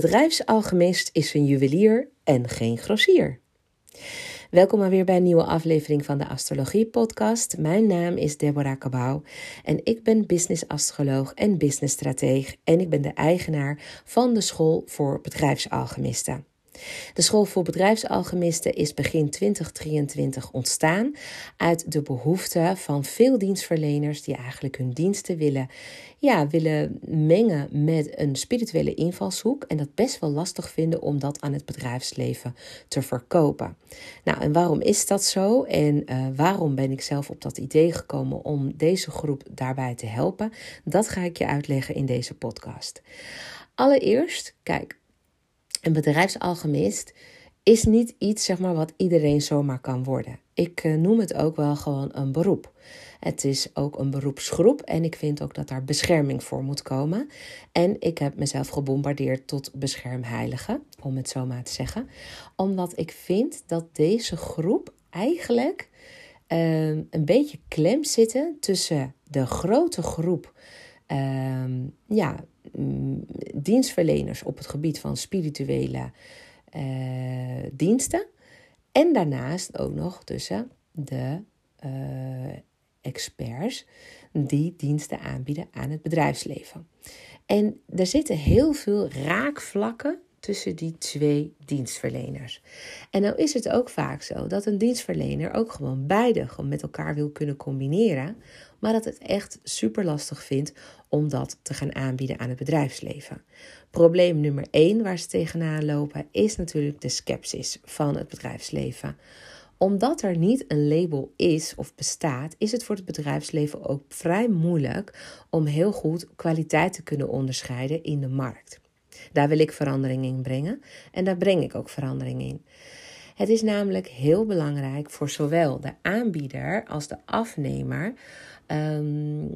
Bedrijfsalchemist is een juwelier en geen grossier. Welkom weer bij een nieuwe aflevering van de Astrologie Podcast. Mijn naam is Deborah Cabau en ik ben business-astroloog en businessstrateeg en ik ben de eigenaar van de School voor Bedrijfsalchemisten. De School voor Bedrijfsalchemisten is begin 2023 ontstaan uit de behoefte van veel dienstverleners die eigenlijk hun diensten willen, ja, willen mengen met een spirituele invalshoek en dat best wel lastig vinden om dat aan het bedrijfsleven te verkopen. Nou, en waarom is dat zo en uh, waarom ben ik zelf op dat idee gekomen om deze groep daarbij te helpen? Dat ga ik je uitleggen in deze podcast. Allereerst, kijk, een bedrijfsalchemist is niet iets zeg maar, wat iedereen zomaar kan worden. Ik uh, noem het ook wel gewoon een beroep. Het is ook een beroepsgroep en ik vind ook dat daar bescherming voor moet komen. En ik heb mezelf gebombardeerd tot beschermheilige, om het zo maar te zeggen. Omdat ik vind dat deze groep eigenlijk uh, een beetje klem zitten tussen de grote groep uh, ja, Mm, dienstverleners op het gebied van spirituele uh, diensten. En daarnaast ook nog tussen de uh, experts die diensten aanbieden aan het bedrijfsleven. En er zitten heel veel raakvlakken tussen die twee dienstverleners. En nou is het ook vaak zo dat een dienstverlener ook gewoon beide met elkaar wil kunnen combineren, maar dat het echt super lastig vindt om dat te gaan aanbieden aan het bedrijfsleven. Probleem nummer 1 waar ze tegenaan lopen is natuurlijk de sceptisch van het bedrijfsleven omdat er niet een label is of bestaat, is het voor het bedrijfsleven ook vrij moeilijk om heel goed kwaliteit te kunnen onderscheiden in de markt. Daar wil ik verandering in brengen en daar breng ik ook verandering in. Het is namelijk heel belangrijk voor zowel de aanbieder als de afnemer, um,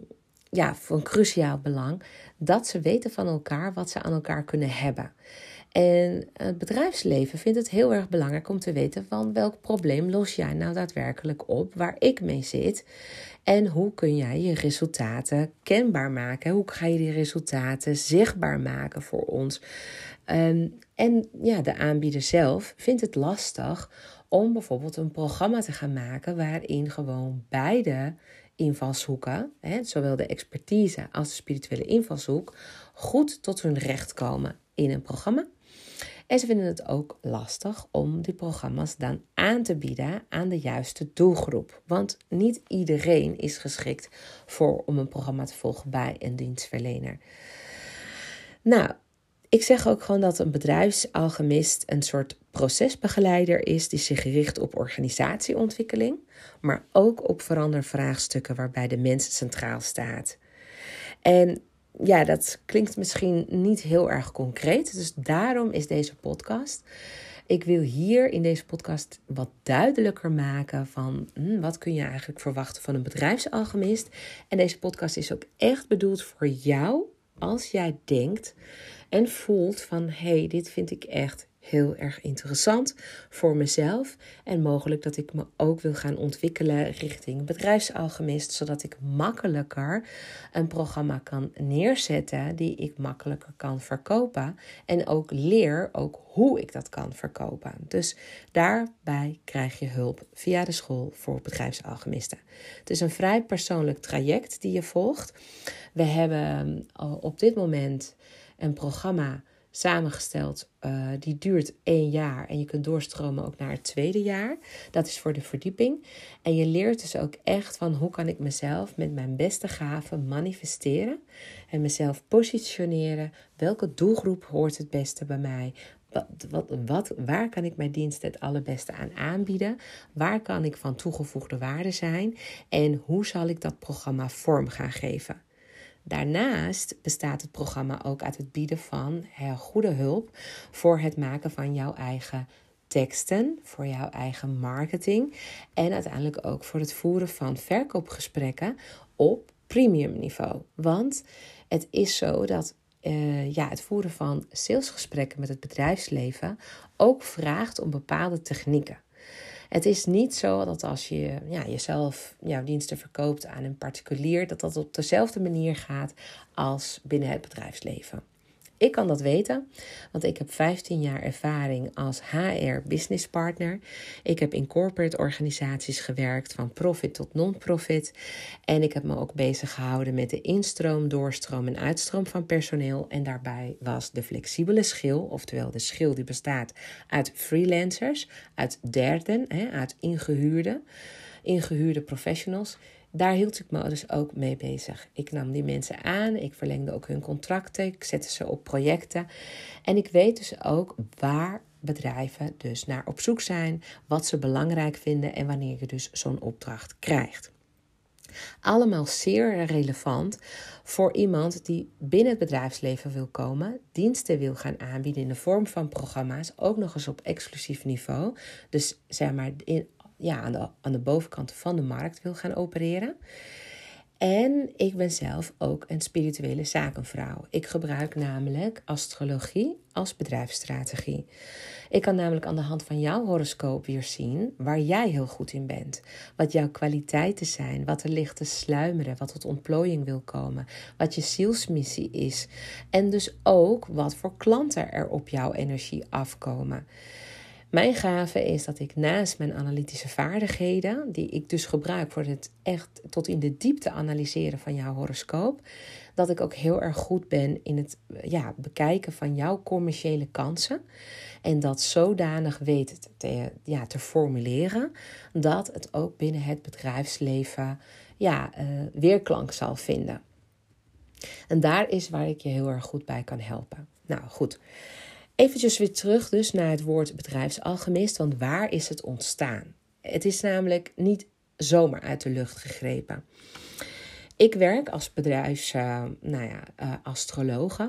ja, van cruciaal belang, dat ze weten van elkaar wat ze aan elkaar kunnen hebben. En het bedrijfsleven vindt het heel erg belangrijk om te weten van welk probleem los jij nou daadwerkelijk op waar ik mee zit. En hoe kun jij je resultaten kenbaar maken? Hoe ga je die resultaten zichtbaar maken voor ons? Um, en ja, de aanbieder zelf vindt het lastig om bijvoorbeeld een programma te gaan maken waarin gewoon beide invalshoeken, hè, zowel de expertise als de spirituele invalshoek, goed tot hun recht komen in een programma. En ze vinden het ook lastig om die programma's dan aan te bieden aan de juiste doelgroep. Want niet iedereen is geschikt voor om een programma te volgen bij een dienstverlener. Nou, ik zeg ook gewoon dat een bedrijfsalchemist een soort procesbegeleider is die zich richt op organisatieontwikkeling, maar ook op verandervraagstukken waarbij de mens centraal staat. En ja, dat klinkt misschien niet heel erg concreet, dus daarom is deze podcast. Ik wil hier in deze podcast wat duidelijker maken van hm, wat kun je eigenlijk verwachten van een bedrijfsalchemist. En deze podcast is ook echt bedoeld voor jou als jij denkt en voelt van hé, hey, dit vind ik echt heel erg interessant voor mezelf. En mogelijk dat ik me ook wil gaan ontwikkelen richting bedrijfsalchemist, zodat ik makkelijker een programma kan neerzetten die ik makkelijker kan verkopen. En ook leer ook hoe ik dat kan verkopen. Dus daarbij krijg je hulp via de school voor bedrijfsalchemisten. Het is een vrij persoonlijk traject die je volgt. We hebben op dit moment een programma samengesteld. Uh, die duurt één jaar en je kunt doorstromen ook naar het tweede jaar. Dat is voor de verdieping. En je leert dus ook echt van hoe kan ik mezelf met mijn beste gaven manifesteren en mezelf positioneren. Welke doelgroep hoort het beste bij mij? Wat, wat, wat, waar kan ik mijn diensten het allerbeste aan aanbieden? Waar kan ik van toegevoegde waarde zijn? En hoe zal ik dat programma vorm gaan geven? Daarnaast bestaat het programma ook uit het bieden van goede hulp voor het maken van jouw eigen teksten, voor jouw eigen marketing en uiteindelijk ook voor het voeren van verkoopgesprekken op premium niveau. Want het is zo dat uh, ja, het voeren van salesgesprekken met het bedrijfsleven ook vraagt om bepaalde technieken. Het is niet zo dat als je ja, jezelf jouw diensten verkoopt aan een particulier, dat dat op dezelfde manier gaat als binnen het bedrijfsleven. Ik kan dat weten, want ik heb 15 jaar ervaring als HR business partner. Ik heb in corporate organisaties gewerkt, van profit tot non-profit. En ik heb me ook bezig gehouden met de instroom, doorstroom en uitstroom van personeel. En daarbij was de flexibele schil, oftewel de schil die bestaat uit freelancers, uit derden, uit ingehuurde, ingehuurde professionals daar hield ik me dus ook mee bezig. Ik nam die mensen aan, ik verlengde ook hun contracten, ik zette ze op projecten. En ik weet dus ook waar bedrijven dus naar op zoek zijn, wat ze belangrijk vinden en wanneer je dus zo'n opdracht krijgt. Allemaal zeer relevant voor iemand die binnen het bedrijfsleven wil komen, diensten wil gaan aanbieden in de vorm van programma's, ook nog eens op exclusief niveau. Dus zeg maar in ja, aan, de, aan de bovenkant van de markt wil gaan opereren. En ik ben zelf ook een spirituele zakenvrouw. Ik gebruik namelijk astrologie als bedrijfsstrategie. Ik kan namelijk aan de hand van jouw horoscoop weer zien waar jij heel goed in bent. Wat jouw kwaliteiten zijn, wat er ligt te sluimeren, wat tot ontplooiing wil komen, wat je zielsmissie is. En dus ook wat voor klanten er op jouw energie afkomen. Mijn gave is dat ik naast mijn analytische vaardigheden, die ik dus gebruik voor het echt tot in de diepte analyseren van jouw horoscoop, dat ik ook heel erg goed ben in het ja, bekijken van jouw commerciële kansen. En dat zodanig weten te, ja, te formuleren dat het ook binnen het bedrijfsleven ja, uh, weerklank zal vinden. En daar is waar ik je heel erg goed bij kan helpen. Nou goed. Eventjes weer terug dus naar het woord bedrijfsalchemist, want waar is het ontstaan? Het is namelijk niet zomaar uit de lucht gegrepen. Ik werk als bedrijfs, uh, nou ja, uh,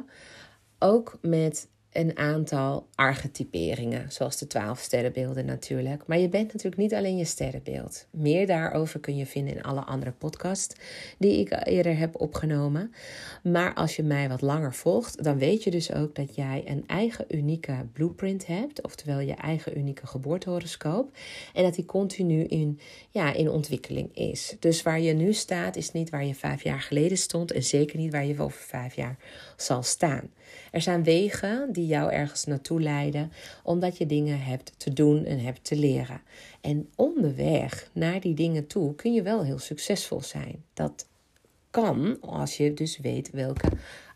ook met een aantal archetyperingen, zoals de twaalf sterrenbeelden natuurlijk. Maar je bent natuurlijk niet alleen je sterrenbeeld. Meer daarover kun je vinden in alle andere podcasts die ik eerder heb opgenomen. Maar als je mij wat langer volgt, dan weet je dus ook dat jij een eigen unieke blueprint hebt, oftewel je eigen unieke geboortehoroscoop. En dat die continu in, ja, in ontwikkeling is. Dus waar je nu staat, is niet waar je vijf jaar geleden stond en zeker niet waar je over vijf jaar zal staan. Er zijn wegen die jou ergens naartoe leiden, omdat je dingen hebt te doen en hebt te leren. En onderweg naar die dingen toe kun je wel heel succesvol zijn. Dat kan als je dus weet welke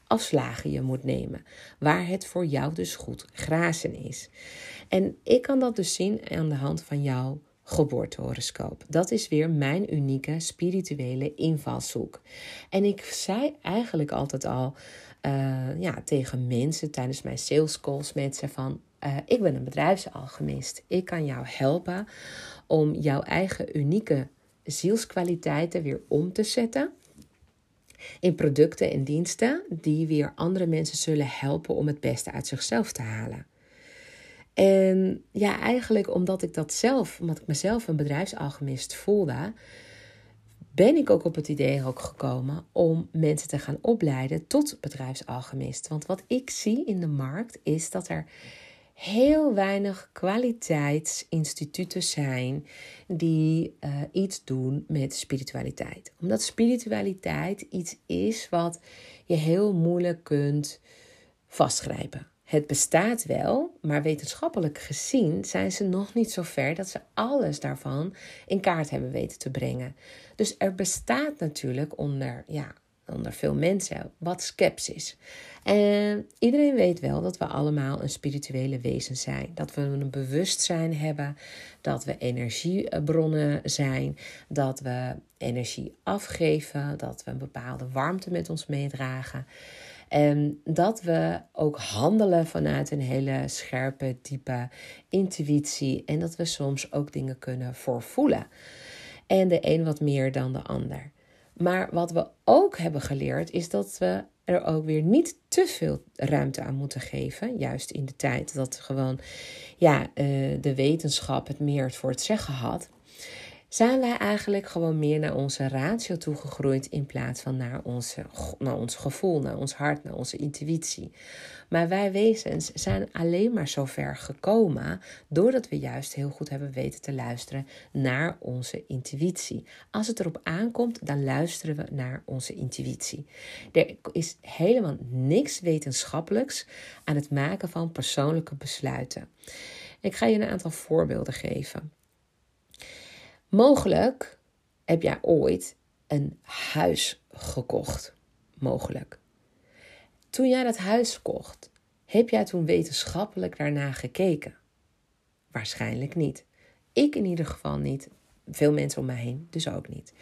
afslagen je moet nemen. Waar het voor jou dus goed grazen is. En ik kan dat dus zien aan de hand van jouw geboortehoroscoop. Dat is weer mijn unieke spirituele invalshoek. En ik zei eigenlijk altijd al uh, ja, tegen mensen tijdens mijn sales calls met ze van... Uh, ik ben een bedrijfsalchemist. Ik kan jou helpen om jouw eigen unieke zielskwaliteiten weer om te zetten in producten en diensten die weer andere mensen zullen helpen om het beste uit zichzelf te halen. En ja, eigenlijk omdat ik dat zelf, omdat ik mezelf een bedrijfsalchemist voelde, ben ik ook op het idee ook gekomen om mensen te gaan opleiden tot bedrijfsalchemist. Want wat ik zie in de markt is dat er heel weinig kwaliteitsinstituten zijn die uh, iets doen met spiritualiteit. Omdat spiritualiteit iets is wat je heel moeilijk kunt vastgrijpen. Het bestaat wel, maar wetenschappelijk gezien zijn ze nog niet zo ver dat ze alles daarvan in kaart hebben weten te brengen. Dus er bestaat natuurlijk onder, ja, onder veel mensen wat sceptisch. En iedereen weet wel dat we allemaal een spirituele wezen zijn. Dat we een bewustzijn hebben, dat we energiebronnen zijn, dat we energie afgeven, dat we een bepaalde warmte met ons meedragen. En dat we ook handelen vanuit een hele scherpe, diepe intuïtie. En dat we soms ook dingen kunnen voorvoelen. En de een wat meer dan de ander. Maar wat we ook hebben geleerd is dat we er ook weer niet te veel ruimte aan moeten geven. Juist in de tijd dat gewoon ja, eh, de wetenschap het meer voor het zeggen had. Zijn wij eigenlijk gewoon meer naar onze ratio toegegroeid in plaats van naar, onze, naar ons gevoel, naar ons hart, naar onze intuïtie. Maar wij wezens zijn alleen maar zo ver gekomen doordat we juist heel goed hebben weten te luisteren naar onze intuïtie. Als het erop aankomt, dan luisteren we naar onze intuïtie. Er is helemaal niks wetenschappelijks aan het maken van persoonlijke besluiten. Ik ga je een aantal voorbeelden geven. Mogelijk heb jij ooit een huis gekocht. Mogelijk. Toen jij dat huis kocht, heb jij toen wetenschappelijk daarna gekeken? Waarschijnlijk niet. Ik in ieder geval niet. Veel mensen om mij heen dus ook niet.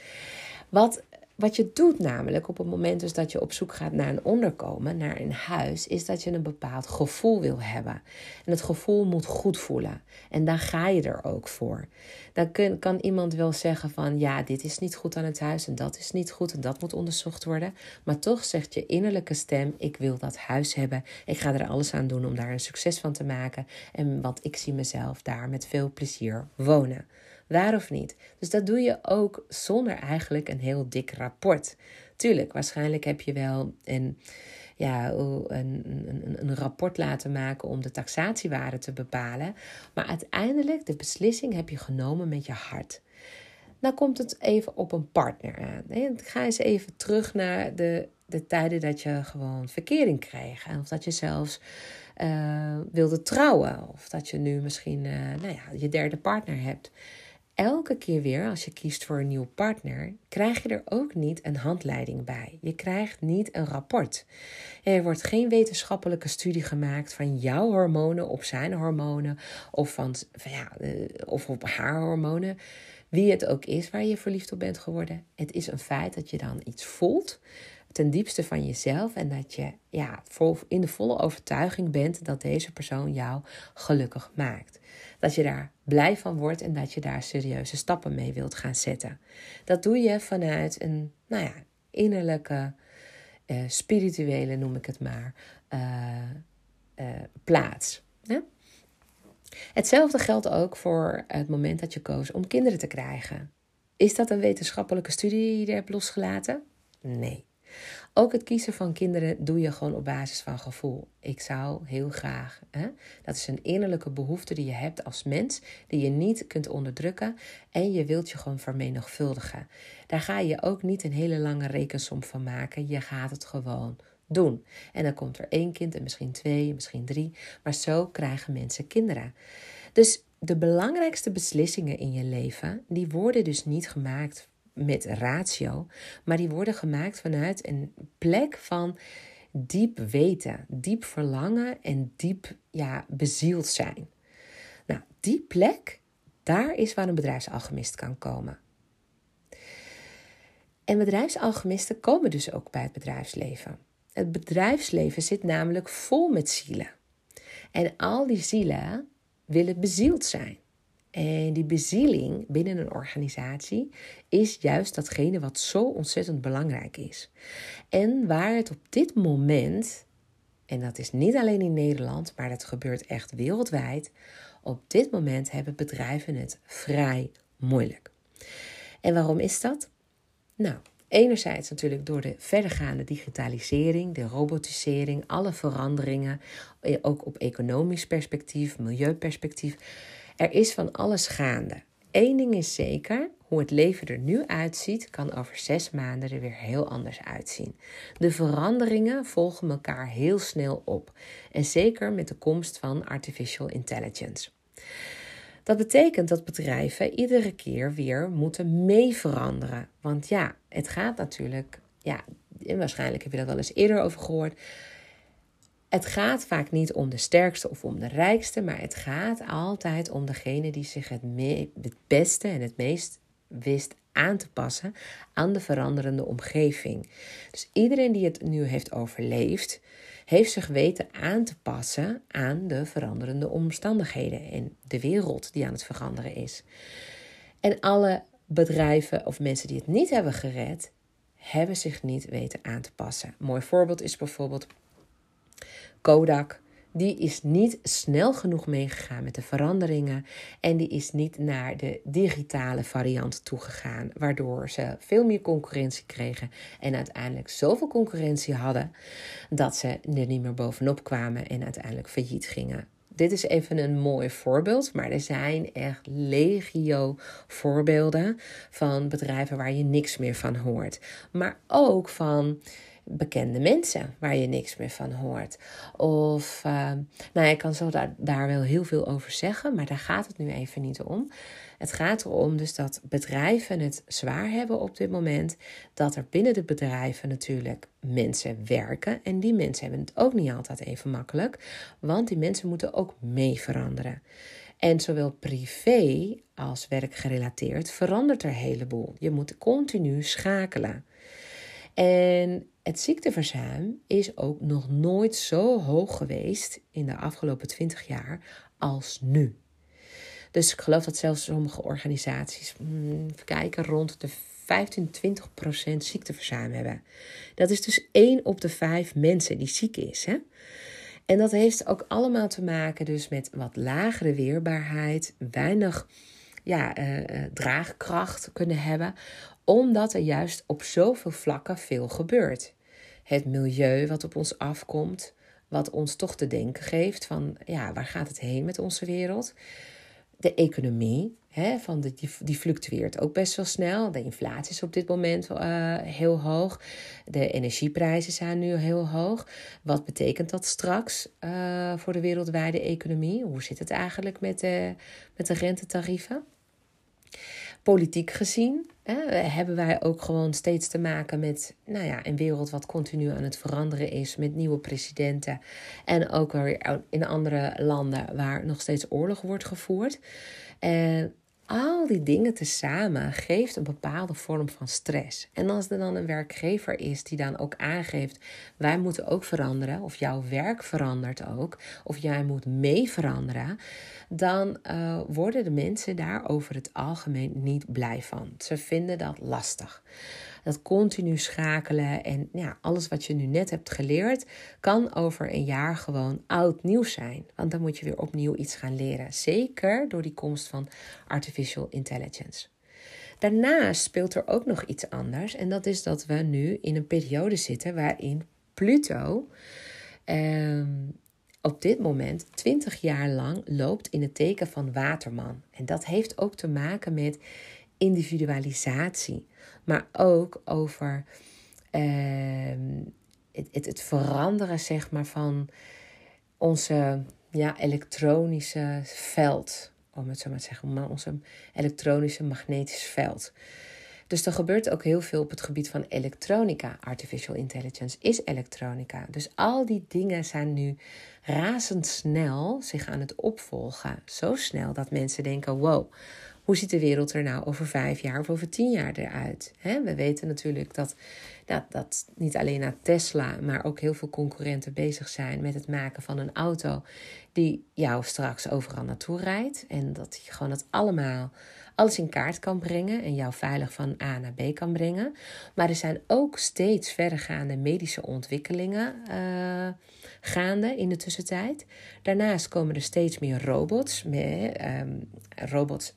Wat wat je doet namelijk op het moment dus dat je op zoek gaat naar een onderkomen, naar een huis, is dat je een bepaald gevoel wil hebben. En het gevoel moet goed voelen. En daar ga je er ook voor. Dan kan iemand wel zeggen van ja, dit is niet goed aan het huis en dat is niet goed en dat moet onderzocht worden. Maar toch zegt je innerlijke stem, ik wil dat huis hebben. Ik ga er alles aan doen om daar een succes van te maken. En want ik zie mezelf daar met veel plezier wonen. Waar of niet? Dus dat doe je ook zonder eigenlijk een heel dik rapport. Tuurlijk, waarschijnlijk heb je wel een, ja, een, een, een rapport laten maken om de taxatiewaarde te bepalen. Maar uiteindelijk, de beslissing heb je genomen met je hart. Dan komt het even op een partner aan. Ga eens even terug naar de, de tijden dat je gewoon verkering kreeg. Of dat je zelfs uh, wilde trouwen. Of dat je nu misschien uh, nou ja, je derde partner hebt elke keer weer als je kiest voor een nieuwe partner, krijg je er ook niet een handleiding bij. Je krijgt niet een rapport. Er wordt geen wetenschappelijke studie gemaakt van jouw hormonen op zijn hormonen of, van, ja, eh, of op haar hormonen. Wie het ook is waar je verliefd op bent geworden. Het is een feit dat je dan iets voelt ten diepste van jezelf en dat je ja, in de volle overtuiging bent dat deze persoon jou gelukkig maakt. Dat je daar blij van wordt en dat je daar serieuze stappen mee wilt gaan zetten. Dat doe je vanuit een nou ja, innerlijke, uh, spirituele, noem ik het maar, uh, uh, plaats. Hetzelfde geldt ook voor het moment dat je koos om kinderen te krijgen. Is dat een wetenschappelijke studie die je hebt losgelaten? Nee. Ook het kiezen van kinderen doe je gewoon op basis van gevoel. Ik zou heel graag. Hè? Dat is een innerlijke behoefte die je hebt als mens, die je niet kunt onderdrukken en je wilt je gewoon vermenigvuldigen. Daar ga je ook niet een hele lange rekensom van maken. Je gaat het gewoon doen. En dan komt er één kind en misschien twee, misschien drie. Maar zo krijgen mensen kinderen. Dus de belangrijkste beslissingen in je leven, die worden dus niet gemaakt met ratio, maar die worden gemaakt vanuit een plek van diep weten, diep verlangen en diep ja, bezield zijn. Nou, die plek, daar is waar een bedrijfsalchemist kan komen. En bedrijfsalchemisten komen dus ook bij het bedrijfsleven. Het bedrijfsleven zit namelijk vol met zielen. En al die zielen willen bezield zijn. En die bezieling binnen een organisatie is juist datgene wat zo ontzettend belangrijk is. En waar het op dit moment, en dat is niet alleen in Nederland, maar dat gebeurt echt wereldwijd, op dit moment hebben bedrijven het vrij moeilijk. En waarom is dat? Nou, enerzijds natuurlijk door de verdergaande digitalisering, de robotisering, alle veranderingen, eh, ook op economisch perspectief, milieuperspectief er is van alles gaande. Eén ding is zeker, hoe het leven er nu uitziet, kan over zes maanden er weer heel anders uitzien. De veranderingen volgen elkaar heel snel op. En zeker met de komst van artificial intelligence. Dat betekent dat bedrijven iedere keer weer moeten mee veranderen. Want ja, het gaat natuurlijk, ja, waarschijnlijk heb je dat wel eens eerder over gehoord. Het gaat vaak niet om de sterkste of om de rijkste, maar het gaat altijd om degene die zich het, het beste en het meest wist aan te passen aan de veranderende omgeving. Dus iedereen die het nu heeft overleefd, heeft zich weten aan te passen aan de veranderende omstandigheden en de wereld die aan het veranderen is. En alle bedrijven of mensen die het niet hebben gered, hebben zich niet weten aan te passen. Een mooi voorbeeld is bijvoorbeeld Kodak, die is niet snel genoeg meegegaan met de veranderingen en die is niet naar de digitale variant toegegaan, waardoor ze veel meer concurrentie kregen en uiteindelijk zoveel concurrentie hadden dat ze er niet meer bovenop kwamen en uiteindelijk failliet gingen. Dit is even een mooi voorbeeld, maar er zijn echt legio voorbeelden van bedrijven waar je niks meer van hoort. Maar ook van bekende mensen waar je niks meer van hoort. Of, uh, nou, ik kan zo daar, daar wel heel veel over zeggen, maar daar gaat het nu even niet om. Het gaat erom dus dat bedrijven het zwaar hebben op dit moment. Dat er binnen de bedrijven natuurlijk mensen werken. En die mensen hebben het ook niet altijd even makkelijk. Want die mensen moeten ook mee veranderen. En zowel privé als werkgerelateerd verandert er een heleboel. Je moet continu schakelen. En het ziekteverzuim is ook nog nooit zo hoog geweest in de afgelopen 20 jaar als nu. Dus ik geloof dat zelfs sommige organisaties, hmm, even kijken, rond de 15, 20 procent ziekteverzuim hebben. Dat is dus 1 op de 5 mensen die ziek is. Hè? En dat heeft ook allemaal te maken dus met wat lagere weerbaarheid, weinig ja, uh, draagkracht kunnen hebben, omdat er juist op zoveel vlakken veel gebeurt. Het milieu wat op ons afkomt, wat ons toch te denken geeft van ja, waar gaat het heen met onze wereld? De economie, hè, van die, fluctueert ook best wel snel. De inflatie is op dit moment uh, heel hoog. De energieprijzen zijn nu heel hoog. Wat betekent dat straks uh, voor de wereldwijde economie? Hoe zit het eigenlijk met met de rentetarieven? Politiek gezien hebben wij ook gewoon steeds te maken met nou ja, een wereld wat continu aan het veranderen is, met nieuwe presidenten. En ook weer in andere landen waar nog steeds oorlog wordt gevoerd. En al die dingen tezamen geeft een bepaalde vorm van stress. En als er dan een werkgever is die dan ook aangeeft: wij moeten ook veranderen, of jouw werk verandert ook, of jij moet mee veranderen, dan uh, worden de mensen daar over het algemeen niet blij van. Ze vinden dat lastig dat continu schakelen en ja, alles wat je nu net hebt geleerd, kan over een jaar gewoon oud nieuws zijn. Want dan moet je weer opnieuw iets gaan leren. Zeker door die komst van artificial intelligence. Daarnaast speelt er ook nog iets anders. En dat is dat we nu in een periode zitten waarin Pluto ehm, op dit moment 20 jaar lang loopt in het teken van Waterman. En dat heeft ook te maken met individualisatie, maar ook over ehm, het, het, het, veranderen zeg maar, van onze ja, elektronische veld, om het zo maar te zeggen, maar onze elektronische magnetisch veld. Dus er gebeurt ook heel veel op het gebied van elektronica. Artificial intelligence is elektronica. Dus al die dingen zijn nu razendsnel zich aan het opvolgen. Zo snel dat mensen denken: wow, hoe ziet de wereld er nou over vijf jaar of over tien jaar eruit? we weten natuurlijk dat, dat, niet alleen naar Tesla, maar ook heel veel concurrenten bezig zijn met het maken van een auto die jou straks overal naartoe rijdt. En dat je gewoon dat allemaal alles in kaart kan brengen en jou veilig van A naar B kan brengen. Maar er zijn ook steeds verdergaande medische ontwikkelingen uh, gaande in de tussentijd. Daarnaast komen er steeds meer robots. Meer, um, robots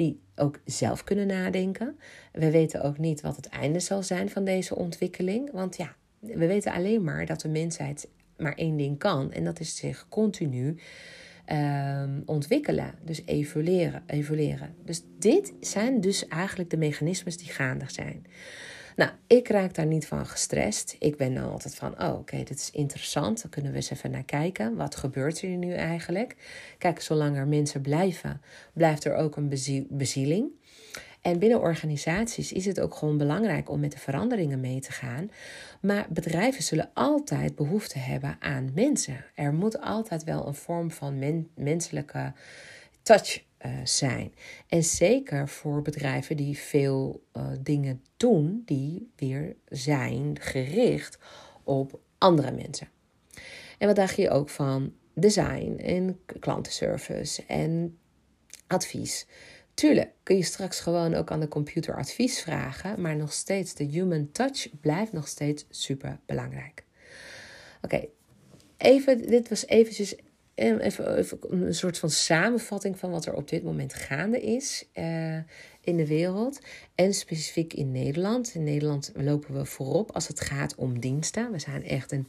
die ook zelf kunnen nadenken. We weten ook niet wat het einde zal zijn van deze ontwikkeling. Want ja, we weten alleen maar dat de mensheid maar één ding kan. En dat is zich continu um, ontwikkelen. Dus evolueren, evolueren. Dus dit zijn dus eigenlijk de mechanismes die gaande zijn. Nou, ik raak daar niet van gestrest. Ik ben dan altijd van, oh oké, dit is interessant. Dan kunnen we eens even naar kijken. Wat gebeurt er nu eigenlijk? Kijk, zolang er mensen blijven, blijft er ook een bezieling. En binnen organisaties is het ook gewoon belangrijk om met de veranderingen mee te gaan. Maar bedrijven zullen altijd behoefte hebben aan mensen. Er moet altijd wel een vorm van menselijke touch uh, zijn. En zeker voor bedrijven die veel uh, dingen doen die weer zijn gericht op andere mensen. En wat dacht je ook van design en klantenservice en advies? Tuurlijk kun je straks gewoon ook aan de computer advies vragen, maar nog steeds de human touch blijft nog steeds super belangrijk. Oké, even, dit was eventjes even, even, een soort van samenvatting van wat er op dit moment gaande is uh, in de wereld. En specifiek in Nederland. In Nederland lopen we voorop als het gaat om diensten. We zijn echt een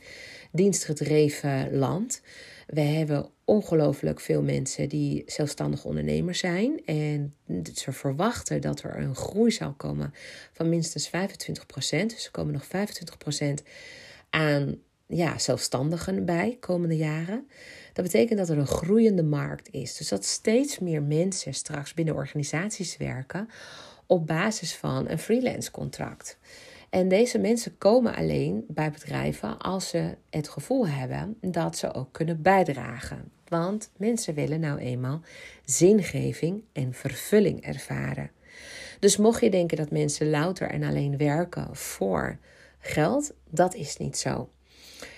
dienstgedreven land. We hebben ongelooflijk veel mensen die zelfstandig ondernemer zijn. En ze verwachten dat er een groei zal komen van minstens 25% Dus er komen nog 25% aan ja, zelfstandigen bij komende jaren. Dat betekent dat er een groeiende markt is. Dus dat steeds meer mensen straks binnen organisaties werken op basis van een freelance contract. En deze mensen komen alleen bij bedrijven als ze het gevoel hebben dat ze ook kunnen bijdragen. Want mensen willen nou eenmaal zingeving en vervulling ervaren. Dus mocht je denken dat mensen louter en alleen werken voor geld, dat is niet zo.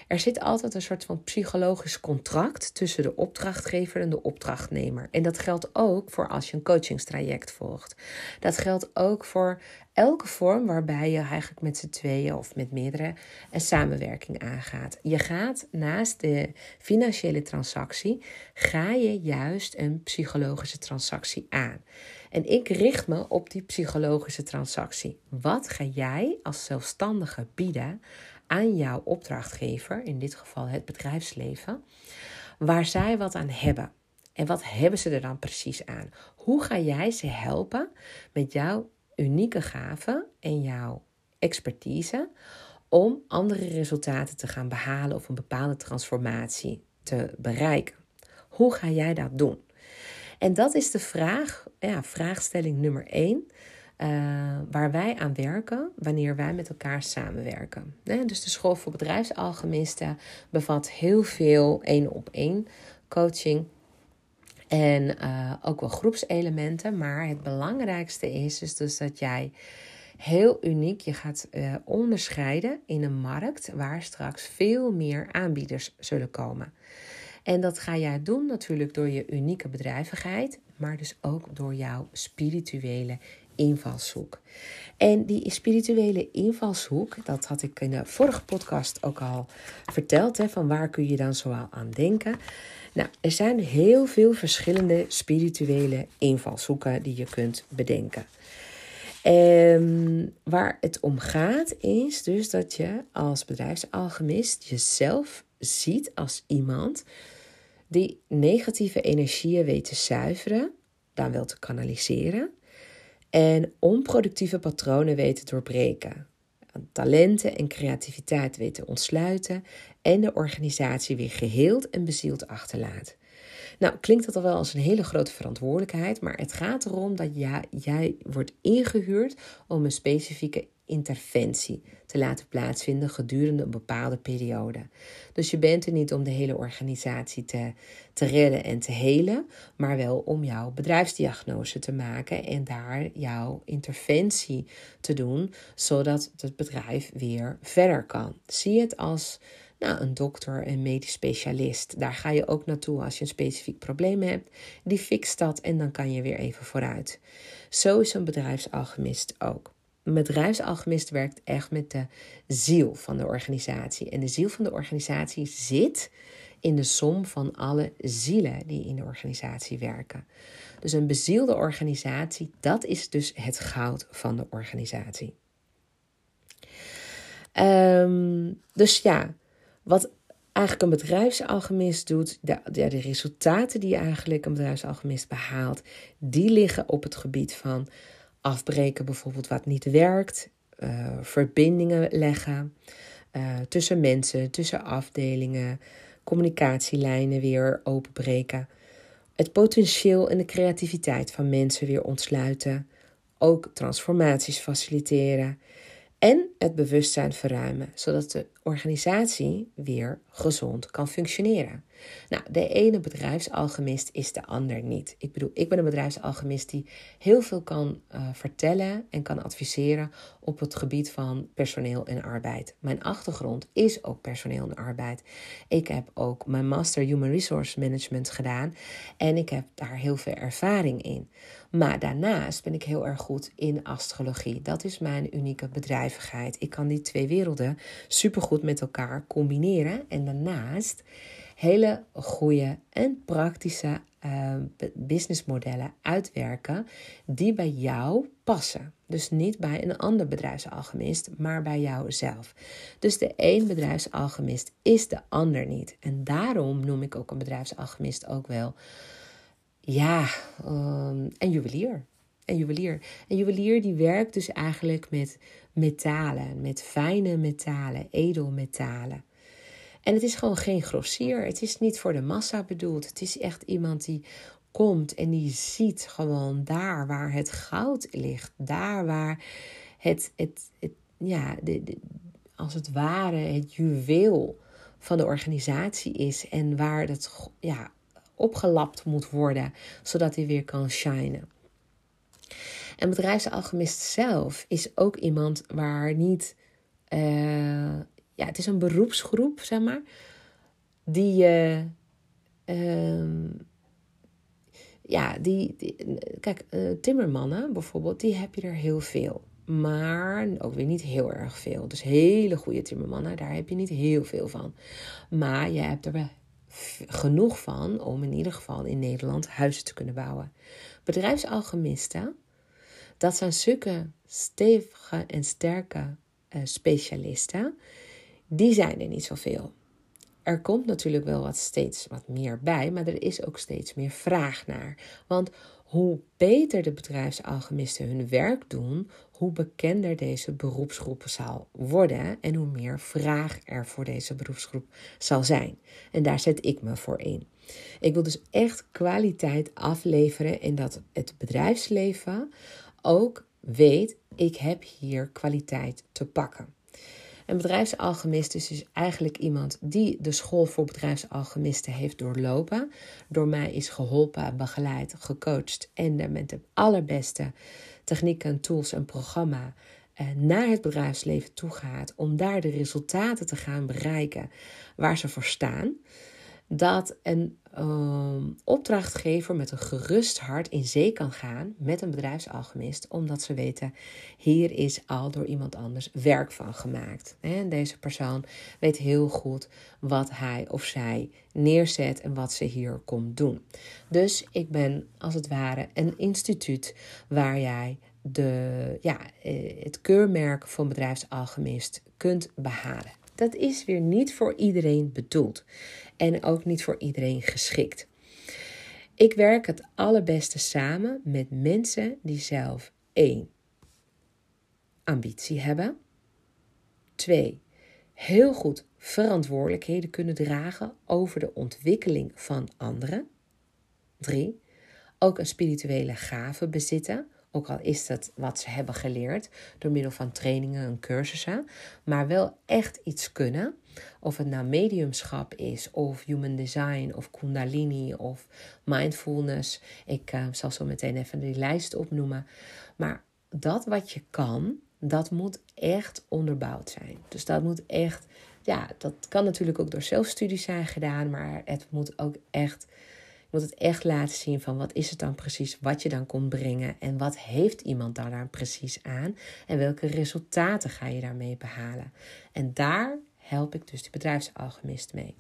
Er zit altijd een soort van psychologisch contract tussen de opdrachtgever en de opdrachtnemer. En dat geldt ook voor als je een coachingstraject volgt. Dat geldt ook voor elke vorm waarbij je eigenlijk met z'n tweeën of met meerdere een samenwerking aangaat. Je gaat naast de financiële transactie, ga je juist een psychologische transactie aan. En ik richt me op die psychologische transactie. Wat ga jij als zelfstandige bieden aan jouw opdrachtgever, in dit geval het bedrijfsleven, waar zij wat aan hebben. En wat hebben ze er dan precies aan? Hoe ga jij ze helpen met jouw unieke gaven en jouw expertise om andere resultaten te gaan behalen of een bepaalde transformatie te bereiken? Hoe ga jij dat doen? En dat is de vraag, ja, vraagstelling nummer 1 uh, waar wij aan werken wanneer wij met elkaar samenwerken. dus de school voor bedrijfsalchemisten bevat heel veel één op één coaching. En uh, ook wel groepselementen. Maar het belangrijkste is, dus dat jij heel uniek je gaat uh, onderscheiden in een markt waar straks veel meer aanbieders zullen komen. En dat ga jij doen natuurlijk door je unieke bedrijvigheid, maar dus ook door jouw spirituele invalshoek. En die spirituele invalshoek, dat had ik in de vorige podcast ook al verteld, hè, van waar kun je dan zoal aan denken. Nou, er zijn heel veel verschillende spirituele invalshoeken die je kunt bedenken. En waar het om gaat is dus dat je als bedrijfsalchemist jezelf ziet als iemand die negatieve energieën weet te zuiveren, dan wel te kanaliseren en onproductieve patronen weten doorbreken. Talenten en creativiteit weten ontsluiten en de organisatie weer geheeld en bezield achterlaat. Nou, klinkt dat al wel als een hele grote verantwoordelijkheid, maar het gaat erom dat jij, jij wordt ingehuurd om een specifieke interventie te laten plaatsvinden gedurende een bepaalde periode. Dus je bent er niet om de hele organisatie te, te redden en te helen, maar wel om jouw bedrijfsdiagnose te maken en daar jouw interventie te doen, zodat het bedrijf weer verder kan. Zie het als nou, een dokter, een medisch specialist. Daar ga je ook naartoe als je een specifiek probleem hebt. Die fixt dat en dan kan je weer even vooruit. Zo is een bedrijfsalchemist ook. Bedrijfsalchemist werkt echt met de ziel van de organisatie. En de ziel van de organisatie zit in de som van alle zielen die in de organisatie werken. Dus een bezielde organisatie, dat is dus het goud van de organisatie. Um, dus ja, wat eigenlijk een bedrijfsalchemist doet, de resultaten die eigenlijk een bedrijfsalchemist behaalt, die liggen op het gebied van afbreken bijvoorbeeld wat niet werkt, uh, verbindingen leggen uh, tussen mensen, tussen afdelingen, communicatielijnen weer openbreken, het potentieel en de creativiteit van mensen weer ontsluiten, ook transformaties faciliteren en het bewustzijn verruimen, zodat de organisatie weer gezond kan functioneren. Nou, de ene bedrijfsalchemist is de ander niet. Ik bedoel, ik ben een bedrijfsalchemist die heel veel kan uh, vertellen en kan adviseren op het gebied van personeel en arbeid. Mijn achtergrond is ook personeel en arbeid. Ik heb ook mijn Master Human Resource Management gedaan en ik heb daar heel veel ervaring in. Maar daarnaast ben ik heel erg goed in astrologie. Dat is mijn unieke bedrijvigheid. Ik kan die twee werelden supergoed met elkaar combineren. En daarnaast hele goede en praktische uh, businessmodellen uitwerken die bij jou passen. Dus niet bij een ander bedrijfsalchemist, maar bij jouzelf. Dus de een bedrijfsalchemist is de ander niet. En daarom noem ik ook een bedrijfsalchemist ook wel, ja, um, een juwelier. Een juwelier. Een juwelier die werkt dus eigenlijk met metalen, met fijne metalen, edelmetalen. En het is gewoon geen grossier. Het is niet voor de massa bedoeld. Het is echt iemand die komt en die ziet gewoon daar waar het goud ligt. Daar waar het, het, het ja, de, als het ware het juweel van de organisatie is. En waar dat ja, opgelapt moet worden, zodat hij weer kan shinen. En bedrijfsalchemist zelf is ook iemand waar niet uh, ja, het is een beroepsgroep, zeg maar, die uh, ja, die, kijk, uh, timmermannen bijvoorbeeld, die heb je er heel veel. Maar ook weer niet heel erg veel. Dus hele goede timmermannen, daar heb je niet heel veel van. Maar je hebt er wel genoeg van om in ieder geval in Nederland huizen te kunnen bouwen. Bedrijfsalchemisten, dat zijn zulke stevige en sterke uh, specialisten die zijn er niet zoveel. Er komt natuurlijk wel wat steeds wat meer bij, maar er is ook steeds meer vraag naar. Want hoe beter de bedrijfsalchemisten hun werk doen, hoe bekender deze beroepsgroep zal worden en hoe meer vraag er voor deze beroepsgroep zal zijn. En daar zet ik me voor in. Ik wil dus echt kwaliteit afleveren en dat het bedrijfsleven ook weet, ik heb hier kwaliteit te pakken. Een bedrijfsalchemist is dus eigenlijk iemand die de school voor bedrijfsalchemisten heeft doorlopen. Door mij is geholpen, begeleid, gecoacht en met de allerbeste technieken, tools en programma eh, naar het bedrijfsleven toe gaat om daar de resultaten te gaan bereiken waar ze voor staan dat een uh, opdrachtgever met een gerust hart in zee kan gaan met een bedrijfsalchemist, omdat ze weten, hier is al door iemand anders werk van gemaakt. En deze persoon weet heel goed wat hij of zij neerzet en wat ze hier komt doen. Dus ik ben als het ware een instituut waar jij de, ja, eh, het keurmerk van bedrijfsalchemist kunt behalen dat is weer niet voor iedereen bedoeld. En ook niet voor iedereen geschikt. Ik werk het allerbeste samen met mensen die zelf één ambitie hebben. twee heel goed verantwoordelijkheden kunnen dragen over de ontwikkeling van anderen. drie ook een spirituele gave bezitten ook al is dat wat ze hebben geleerd door middel van trainingen en cursussen. Maar wel echt iets kunnen. Of het nou mediumschap is, of human design, of kundalini, of mindfulness. Ik uh, zal zo meteen even die lijst opnoemen. Maar dat wat je kan, dat moet echt onderbouwd zijn. Dus dat moet echt, ja, dat kan natuurlijk ook door zelfstudies zijn gedaan, maar het moet ook echt moet het echt laten zien van wat is het dan precies wat je dan komt brengen en wat heeft iemand daar dan precies aan en welke resultaten ga je daarmee behalen. En daar help ik dus de bedrijfsalchemist mee.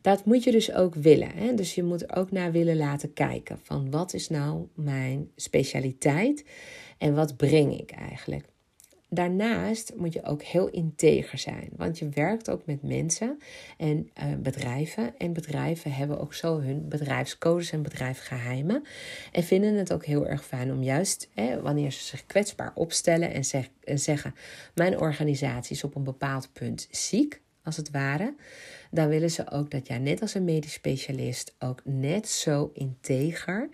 Dat moet je dus ook willen. Hè? Dus je moet er ook naar willen laten kijken van wat is nou mijn specialiteit en wat breng ik eigenlijk. Daarnaast moet je ook heel integer zijn, want je werkt ook met mensen en uh, bedrijven. En bedrijven hebben ook zo hun bedrijfscodes en bedrijfsgeheimen. En vinden het ook heel erg fijn om juist hè, wanneer ze zich kwetsbaar opstellen en zeggen: Mijn organisatie is op een bepaald punt ziek, als het ware. Dan willen ze ook dat jij, net als een medisch specialist, ook net zo integer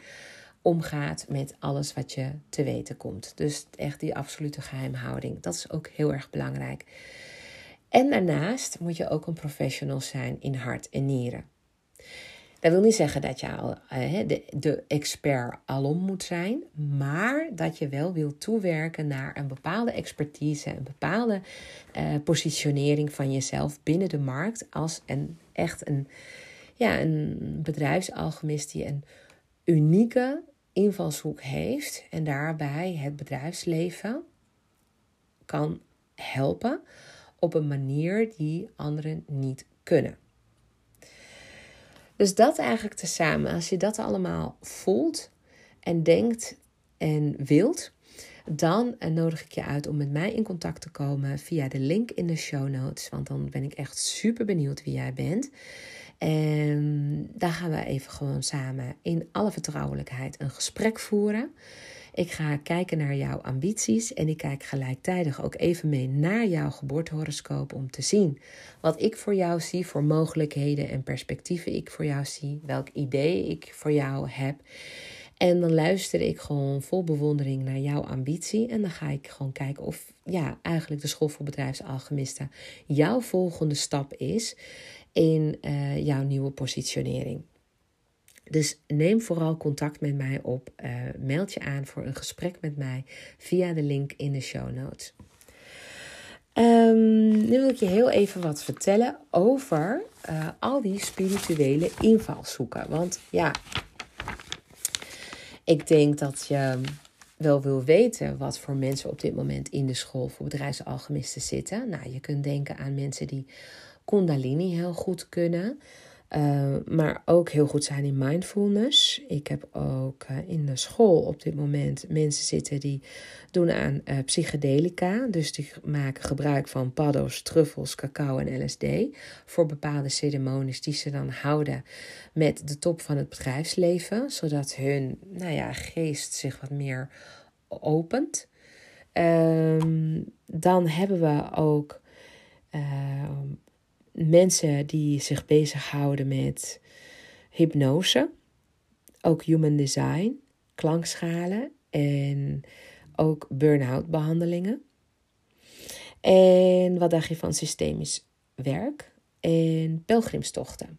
omgaat met alles wat je te weten komt. Dus echt die absolute geheimhouding. Dat is ook heel erg belangrijk. En daarnaast moet je ook een professional zijn in hart en nieren. Dat wil niet zeggen dat je al uh, de, de expert alom moet zijn, maar dat je wel wil toewerken naar een bepaalde expertise, een bepaalde uh, positionering van jezelf binnen de markt als een echt een, ja, een bedrijfsalchemist die een unieke invalshoek heeft en daarbij het bedrijfsleven kan helpen op een manier die anderen niet kunnen. Dus dat eigenlijk tezamen, als je dat allemaal voelt en denkt en wilt, dan nodig ik je uit om met mij in contact te komen via de link in de show notes. Want dan ben ik echt super benieuwd wie jij bent. En daar gaan we even gewoon samen in alle vertrouwelijkheid een gesprek voeren. Ik ga kijken naar jouw ambities en ik kijk gelijktijdig ook even mee naar jouw geboortehoroscoop om te zien wat ik voor jou zie, voor mogelijkheden en perspectieven ik voor jou zie, welk idee ik voor jou heb. En dan luister ik gewoon vol bewondering naar jouw ambitie. En dan ga ik gewoon kijken of ja, eigenlijk de School voor Bedrijfsalchemisten jouw volgende stap is in uh, jouw nieuwe positionering. Dus neem vooral contact met mij op. Uh, meld je aan voor een gesprek met mij via de link in de show notes. Um, nu wil ik je heel even wat vertellen over uh, al die spirituele invalshoeken. Want ja, ik denk dat je wel wil weten wat voor mensen op dit moment in de school voor bedrijfsalchemisten zitten. Nou, je kunt denken aan mensen die Kundalini heel goed kunnen. Uh, maar ook heel goed zijn in mindfulness. Ik heb ook uh, in de school op dit moment mensen zitten die doen aan uh, psychedelica. Dus die maken gebruik van paddo's, truffels, cacao en LSD. Voor bepaalde ceremonies die ze dan houden met de top van het bedrijfsleven. Zodat hun nou ja, geest zich wat meer opent. Um, dan hebben we ook mensen die zich bezighouden met hypnose, ook human design, klankschalen en ook burn-out behandelingen. En wat dacht je van systemisch werk en pelgrimstochten?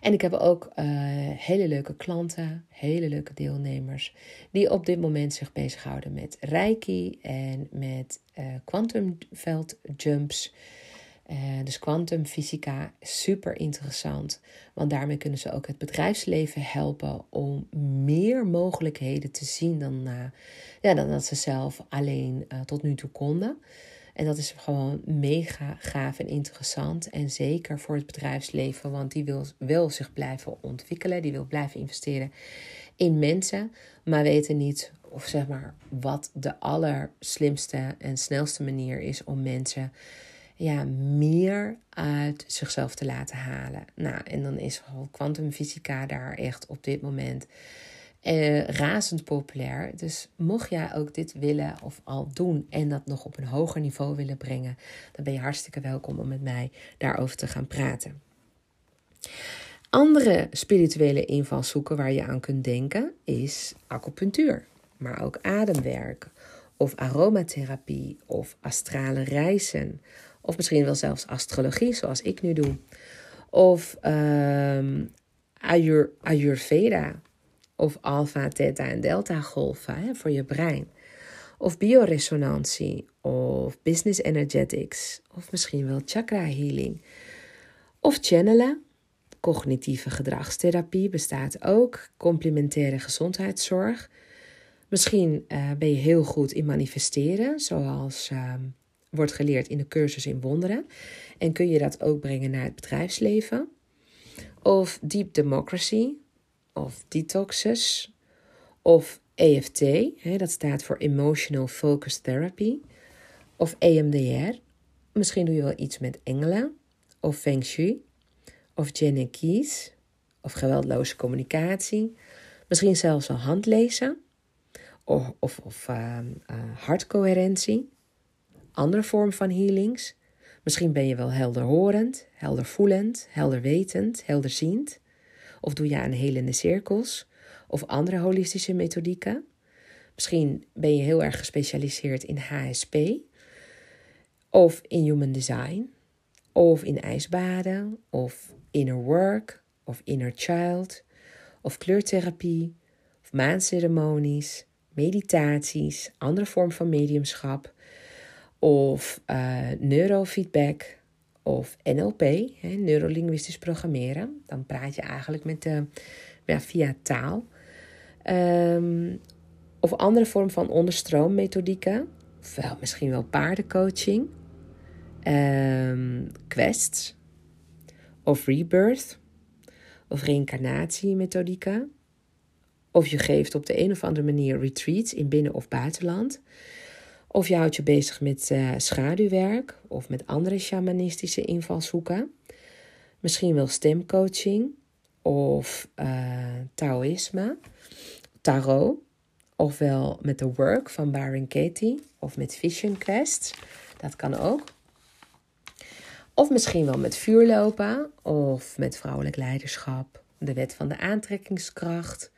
En ik heb ook uh, hele leuke klanten, hele leuke deelnemers, die op dit moment zich bezighouden met Reiki en met uh, jumps. Uh, dus kwantumfysica, super interessant. Want daarmee kunnen ze ook het bedrijfsleven helpen om meer mogelijkheden te zien dan, uh, ja, dan dat ze zelf alleen uh, tot nu toe konden. En dat is gewoon mega gaaf en interessant. En zeker voor het bedrijfsleven, want die wil, wil zich blijven ontwikkelen. Die wil blijven investeren in mensen, maar weten niet of zeg maar wat de allerslimste en snelste manier is om mensen ja, meer uit zichzelf te laten halen. Nou, en dan is kwantumfysica daar echt op dit moment eh, razend populair. Dus mocht jij ook dit willen of al doen en dat nog op een hoger niveau willen brengen, dan ben je hartstikke welkom om met mij daarover te gaan praten. Andere spirituele invalshoeken waar je aan kunt denken is acupunctuur, maar ook ademwerk of aromatherapie of astrale reizen of misschien wel zelfs astrologie, zoals ik nu doe. Of um, Ayur, Ayurveda. Of alpha, theta en delta golven hè, voor je brein. Of bioresonantie. Of business energetics. Of misschien wel chakra healing. Of channelen. Cognitieve gedragstherapie bestaat ook. Complementaire gezondheidszorg. Misschien uh, ben je heel goed in manifesteren, zoals uh, wordt geleerd in de cursus in wonderen. En kun je dat ook brengen naar het bedrijfsleven. Of Deep Democracy, of Detoxes, of EFT, hè, dat staat voor Emotional Focus Therapy, of EMDR. Misschien doe je wel iets met engelen, of Feng Shui, of Jenny Keys, of geweldloze communicatie. Misschien zelfs wel handlezen, of, of, of uh, uh, hartcoherentie andere vorm van healings. Misschien ben je wel helderhorend, heldervoelend, helderwetend, helderziend. Of doe je aan helende cirkels of andere holistische methodieken. Misschien ben je heel erg gespecialiseerd in HSP of in human design of in ijsbaden of inner work of inner child of kleurtherapie of maanceremonies, meditaties, andere vorm van mediumschap of uh, neurofeedback of NLP, hè, neurolinguistisch programmeren. Dan praat je eigenlijk met de, ja, via taal. Ehm, of andere vorm van onderstroommethodieken. Ofwel misschien wel paardencoaching. Um, quests. Of rebirth. Of reïncarnatiemethodieken. Of je geeft op de een of andere manier retreats in binnen- of buitenland. Of je houdt je bezig met uh, schaduwwerk of met andere shamanistische invalshoeken. Misschien wel stemcoaching of uh, Taoïsme, tarot. Ofwel met de work van Baron Katie of met Vision Quest. Dat kan ook. Of misschien wel met vuurlopen of met vrouwelijk leiderschap. De wet van de aantrekkingskracht.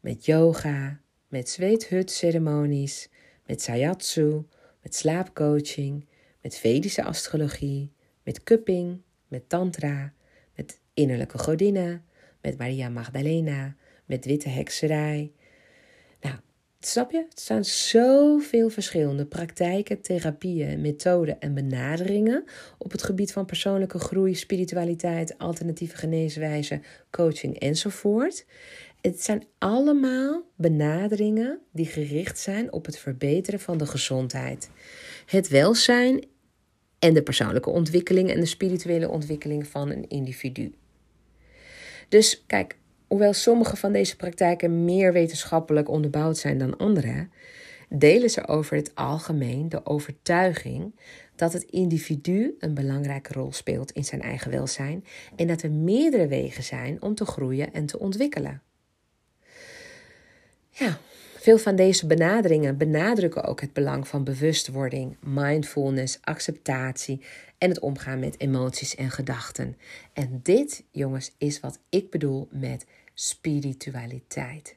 Met yoga, met zweethutceremonies, met sayatsu, met slaapcoaching, met Vedische astrologie, met cupping, met tantra, met innerlijke godinnen, met Maria Magdalena, met witte hekserij. Nou, snap je? Het zijn zoveel verschillende praktijken, therapieën, methoden en benaderingen op het gebied van persoonlijke groei, spiritualiteit, alternatieve geneeswijzen, coaching enzovoort. Het zijn allemaal benaderingen die gericht zijn op het verbeteren van de gezondheid, het welzijn en de persoonlijke ontwikkeling en de spirituele ontwikkeling van een individu. Dus kijk, hoewel sommige van deze praktijken meer wetenschappelijk onderbouwd zijn dan andere, delen ze over het algemeen de overtuiging dat het individu een belangrijke rol speelt in zijn eigen welzijn en dat er meerdere wegen zijn om te groeien en te ontwikkelen. Ja, veel van deze benaderingen benadrukken ook het belang van bewustwording, mindfulness, acceptatie en het omgaan met emoties en gedachten. En dit, jongens, is wat ik bedoel met spiritualiteit.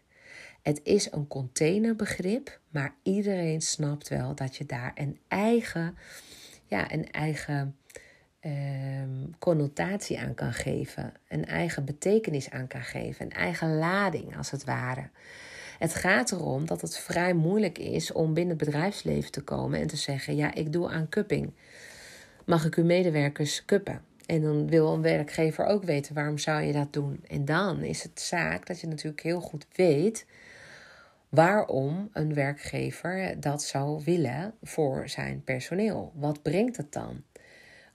Het is een containerbegrip, maar iedereen snapt wel dat je daar een eigen, ja, een eigen ehm, connotatie aan kan geven, een eigen betekenis aan kan geven, een eigen lading als het ware. Het gaat erom dat het vrij moeilijk is om binnen het bedrijfsleven te komen en te zeggen: Ja, ik doe aan cupping. Mag ik uw medewerkers kuppen? En dan wil een werkgever ook weten waarom zou je dat doen. En dan is het zaak dat je natuurlijk heel goed weet waarom een werkgever dat zou willen voor zijn personeel. Wat brengt het dan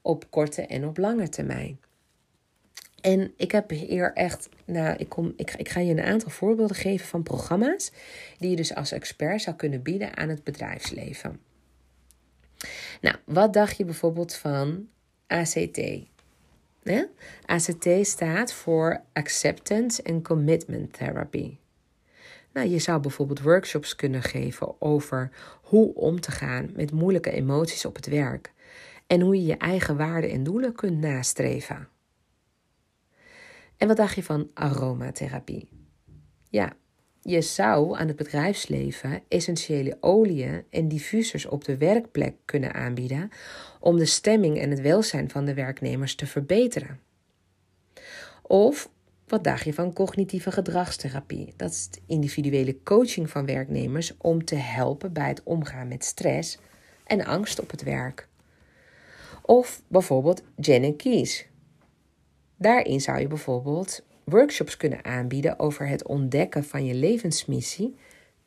op korte en op lange termijn? En ik heb hier echt, nou, ik, kom, ik, ik ga je een aantal voorbeelden geven van programma's die je dus als expert zou kunnen bieden aan het bedrijfsleven. Nou, wat dacht je bijvoorbeeld van ACT? ACT staat voor Acceptance and Commitment Therapy. Nou, je zou bijvoorbeeld workshops kunnen geven over hoe om te gaan met moeilijke emoties op het werk en hoe je je eigen waarden en doelen kunt nastreven. En wat dacht je van aromatherapie? Ja, je zou aan het bedrijfsleven essentiële oliën en diffusers op de werkplek kunnen aanbieden om de stemming en het welzijn van de werknemers te verbeteren. Of wat dacht je van cognitieve gedragstherapie? Dat is de individuele coaching van werknemers om te helpen bij het omgaan met stress en angst op het werk. Of bijvoorbeeld Jen Keys, Daarin zou je bijvoorbeeld workshops kunnen aanbieden over het ontdekken van je levensmissie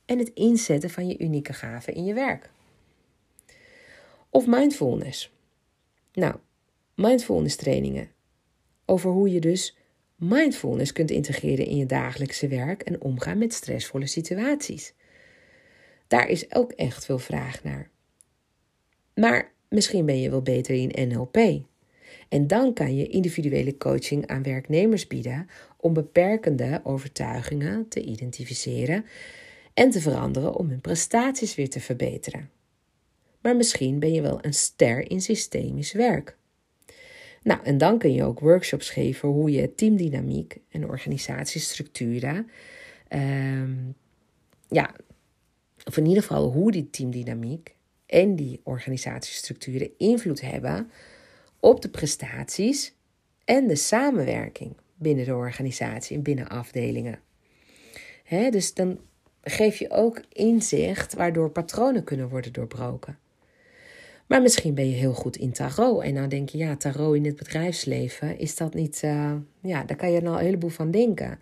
en het inzetten van je unieke gaven in je werk. Of mindfulness. Nou, mindfulness trainingen. Over hoe je dus mindfulness kunt integreren in je dagelijkse werk en omgaan met stressvolle situaties. Daar is ook echt veel vraag naar. Maar misschien ben je wel beter in NLP. En dan kan je individuele coaching aan werknemers bieden om beperkende overtuigingen te identificeren en te veranderen om hun prestaties weer te verbeteren. Maar misschien ben je wel een ster in systemisch werk. Nou, en dan kun je ook workshops geven hoe je teamdynamiek en organisatiestructuren, ehm, ja, of in ieder geval hoe die teamdynamiek en die organisatiestructuren invloed hebben op de prestaties en de samenwerking binnen de organisatie en binnen afdelingen. dus dan geef je ook inzicht waardoor patronen kunnen worden doorbroken. Maar misschien ben je heel goed in tarot. En dan denk je, ja, tarot in het bedrijfsleven, is dat niet. Uh, ja, daar kan je nou een heleboel van denken.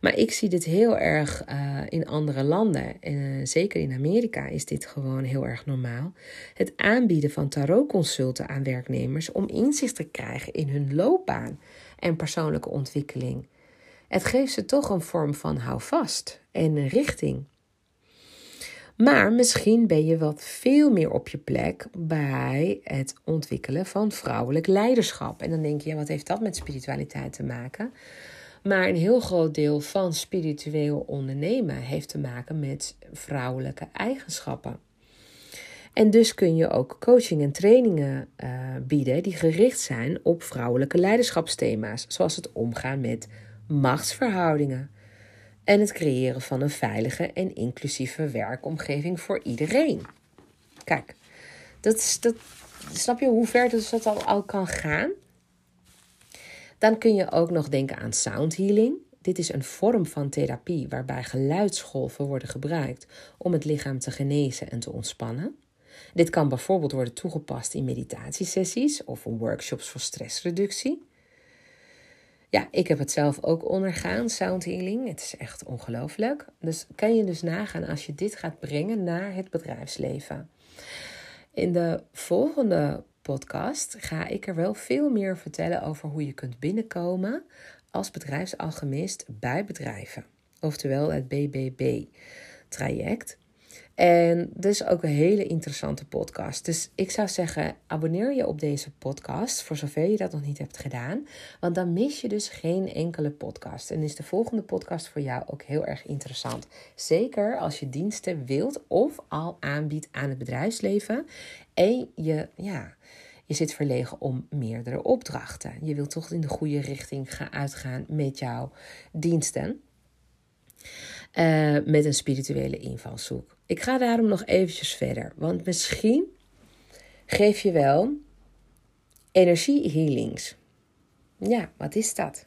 Maar ik zie dit heel erg uh, in andere landen. En uh, zeker in Amerika is dit gewoon heel erg normaal. Het aanbieden van tarotconsulten aan werknemers om inzicht te krijgen in hun loopbaan en persoonlijke ontwikkeling. Het geeft ze toch een vorm van houvast en richting. Maar misschien ben je wat veel meer op je plek bij het ontwikkelen van vrouwelijk leiderschap. En dan denk je, ja, wat heeft dat met spiritualiteit te maken? Maar een heel groot deel van spiritueel ondernemen heeft te maken met vrouwelijke eigenschappen. En dus kun je ook coaching en trainingen uh, bieden die gericht zijn op vrouwelijke leiderschapsthema's, zoals het omgaan met machtsverhoudingen, en het creëren van een veilige en inclusieve werkomgeving voor iedereen. Kijk, dat is, dat, snap je hoe ver dus dat al, al kan gaan? Dan kun je ook nog denken aan sound healing. Dit is een vorm van therapie waarbij geluidsgolven worden gebruikt om het lichaam te genezen en te ontspannen. Dit kan bijvoorbeeld worden toegepast in meditatiesessies of workshops voor stressreductie. Ja, ik heb het zelf ook ondergaan, sound healing. Het is echt ongelooflijk. Dus kan je dus nagaan als je dit gaat brengen naar het bedrijfsleven. In de volgende podcast ga ik er wel veel meer vertellen over hoe je kunt binnenkomen als bedrijfsalchemist bij bedrijven. Oftewel het BBB-traject. En dus ook een hele interessante podcast. Dus ik zou zeggen, abonneer je op deze podcast, voor zover je dat nog niet hebt gedaan. Want dan mis je dus geen enkele podcast. En is de volgende podcast voor jou ook heel erg interessant. Zeker als je diensten wilt of al aanbiedt aan het bedrijfsleven. En je, ja, je zit verlegen om meerdere opdrachten. Je wilt toch in de goede richting gaan uitgaan met jouw diensten. Uh, met een spirituele invalshoek. Ik ga daarom nog eventjes verder, want misschien geef je wel energiehealings. Ja, wat is dat?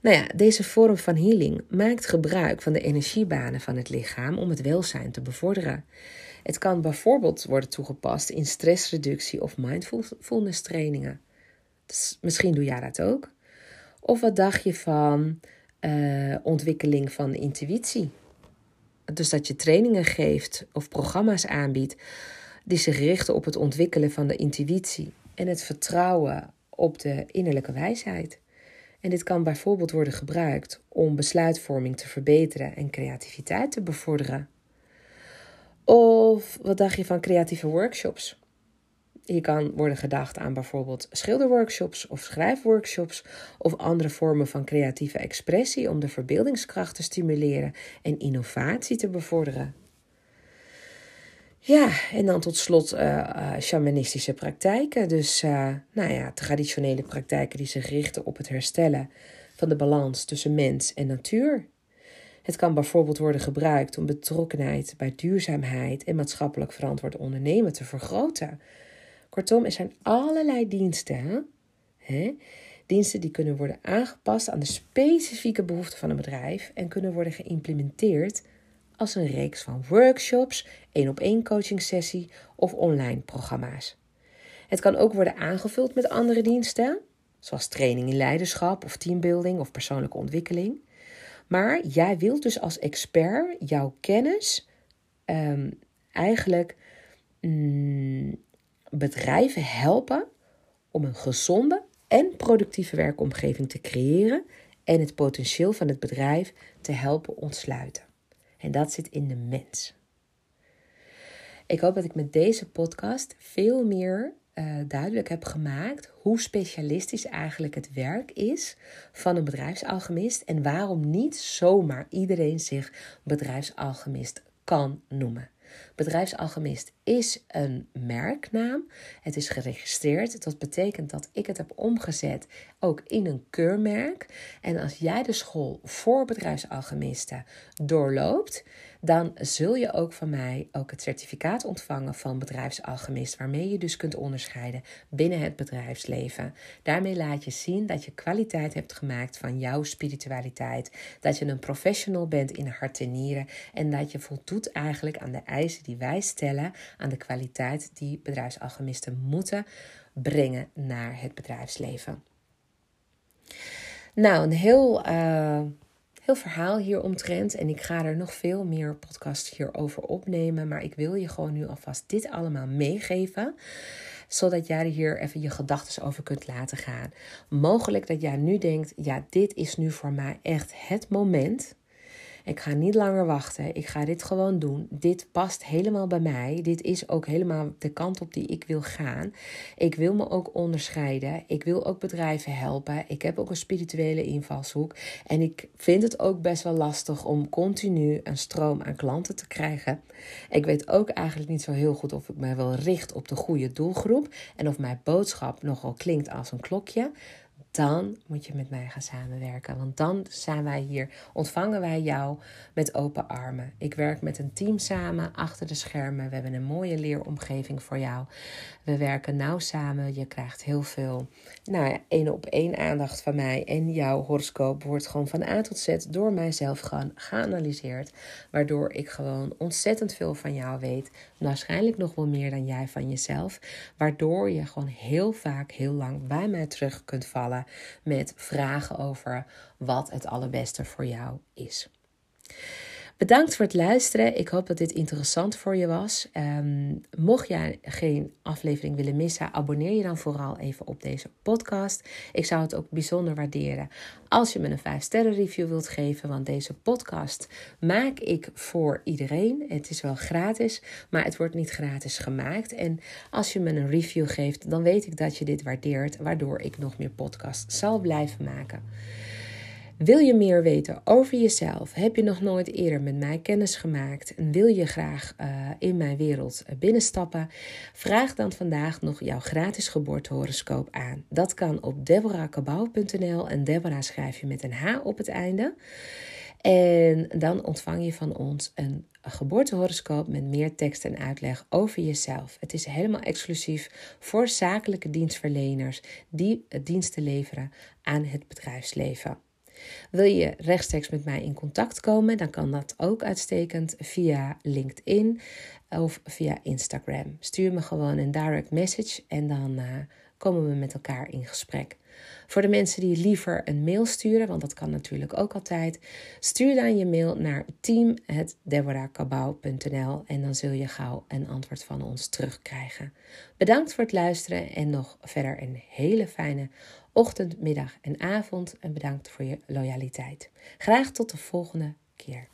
Nou ja, deze vorm van healing maakt gebruik van de energiebanen van het lichaam om het welzijn te bevorderen. Het kan bijvoorbeeld worden toegepast in stressreductie of mindfulness trainingen. Dus misschien doe jij dat ook. Of wat dacht je van uh, ontwikkeling van intuïtie? Dus dat je trainingen geeft of programma's aanbiedt die zich richten op het ontwikkelen van de intuïtie en het vertrouwen op de innerlijke wijsheid. En dit kan bijvoorbeeld worden gebruikt om besluitvorming te verbeteren en creativiteit te bevorderen. Of wat dacht je van creatieve workshops? Hier kan worden gedacht aan bijvoorbeeld schilderworkshops of schrijfworkshops of andere vormen van creatieve expressie om de verbeeldingskracht te stimuleren en innovatie te bevorderen. Ja, en dan tot slot uh, shamanistische praktijken. Dus uh, nou ja, traditionele praktijken die zich richten op het herstellen van de balans tussen mens en natuur. Het kan bijvoorbeeld worden gebruikt om betrokkenheid bij duurzaamheid en maatschappelijk verantwoord ondernemen te vergroten. Kortom, er zijn allerlei diensten. Hè? Diensten die kunnen worden aangepast aan de specifieke behoeften van een bedrijf en kunnen worden geïmplementeerd als een reeks van workshops, één op één coaching sessie of online programma's. Het kan ook worden aangevuld met andere diensten, zoals training in leiderschap of teambuilding of persoonlijke ontwikkeling. Maar jij wilt dus als expert jouw kennis um, eigenlijk mm, bedrijven helpen om een gezonde en productieve werkomgeving te creëren en het potentieel van het bedrijf te helpen ontsluiten. En dat zit in de mens. Ik hoop dat ik met deze podcast veel meer uh, duidelijk heb gemaakt hoe specialistisch eigenlijk het werk is van een bedrijfsalchemist en waarom niet zomaar iedereen zich bedrijfsalchemist kan noemen. Bedrijfsalchemist is een merknaam. Het is geregistreerd. Dat betekent dat ik het heb omgezet ook in een keurmerk. En als jij de school voor bedrijfsalchemisten doorloopt, dan zul je ook van mij ook het certificaat ontvangen van bedrijfsalchemist, waarmee je dus kunt onderscheiden binnen het bedrijfsleven. Daarmee laat je zien dat je kwaliteit hebt gemaakt van jouw spiritualiteit, dat je een professional bent in hart en nieren en dat je voldoet eigenlijk aan de eisen die wij stellen aan de kwaliteit die bedrijfsalchemisten moeten brengen naar het bedrijfsleven. Nou, een heel, uh, heel verhaal hieromtrent. En ik ga er nog veel meer podcasts hierover opnemen. Maar ik wil je gewoon nu alvast dit allemaal meegeven zodat jij er hier even je gedachten over kunt laten gaan. Mogelijk dat jij nu denkt: ja, dit is nu voor mij echt het moment ik ga niet langer wachten. Ik ga dit gewoon doen. Dit past helemaal bij mij. Dit is ook helemaal de kant op die ik wil gaan. Ik wil me ook onderscheiden. Ik wil ook bedrijven helpen. Ik heb ook een spirituele invalshoek. En ik vind het ook best wel lastig om continu een stroom aan klanten te krijgen. Ik weet ook eigenlijk niet zo heel goed of ik mij wel richt op de goede doelgroep. En of mijn boodschap nogal klinkt als een klokje dan moet je met mij gaan samenwerken. Want dan zijn wij hier, ontvangen wij jou met open armen. Ik werk met een team samen achter de schermen. We hebben een mooie leeromgeving voor jou. We werken nauw samen. Je krijgt heel veel, nou ja, één op één aandacht van mij. En jouw horoscoop wordt gewoon van A tot Z door mijzelf gaan geanalyseerd. Waardoor ik gewoon ontzettend veel van jou weet. Waarschijnlijk nog wel meer dan jij van jezelf. Waardoor je gewoon heel vaak, heel lang bij mij terug kunt vallen met vragen over wat het allerbeste voor jou is. Bedankt voor het luisteren. Ik hoop dat dit interessant voor je was. Um, mocht jij geen aflevering willen missen, abonneer je dan vooral even op deze podcast. Ik zou het ook bijzonder waarderen als je me een 5 sterren review wilt geven, want deze podcast maak ik voor iedereen. Het is wel gratis, maar het wordt niet gratis gemaakt. En als je me een review geeft, dan weet ik dat je dit waardeert, waardoor ik nog meer podcasts zal blijven maken. Wil je meer weten over jezelf? Heb je nog nooit eerder met mij kennis gemaakt en wil je graag uh, in mijn wereld uh, binnenstappen? Vraag dan vandaag nog jouw gratis geboortehoroscoop aan. Dat kan op deborahkabau.nl en Deborah schrijf je met een H op het einde. En dan ontvang je van ons een geboortehoroscoop met meer tekst en uitleg over jezelf. Het is helemaal exclusief voor zakelijke dienstverleners die diensten leveren aan het bedrijfsleven. Wil je rechtstreeks met mij in contact komen, dan kan dat ook uitstekend via LinkedIn of via Instagram. Stuur me gewoon een direct message en dan uh, komen we met elkaar in gesprek. Voor de mensen die liever een mail sturen, want dat kan natuurlijk ook altijd, stuur dan je mail naar team.deborahkabau.nl en dan zul je gauw een antwoord van ons terugkrijgen. Bedankt voor het luisteren en nog verder een hele fijne ochtend, middag en avond. En bedankt voor je loyaliteit. Graag tot de volgende keer.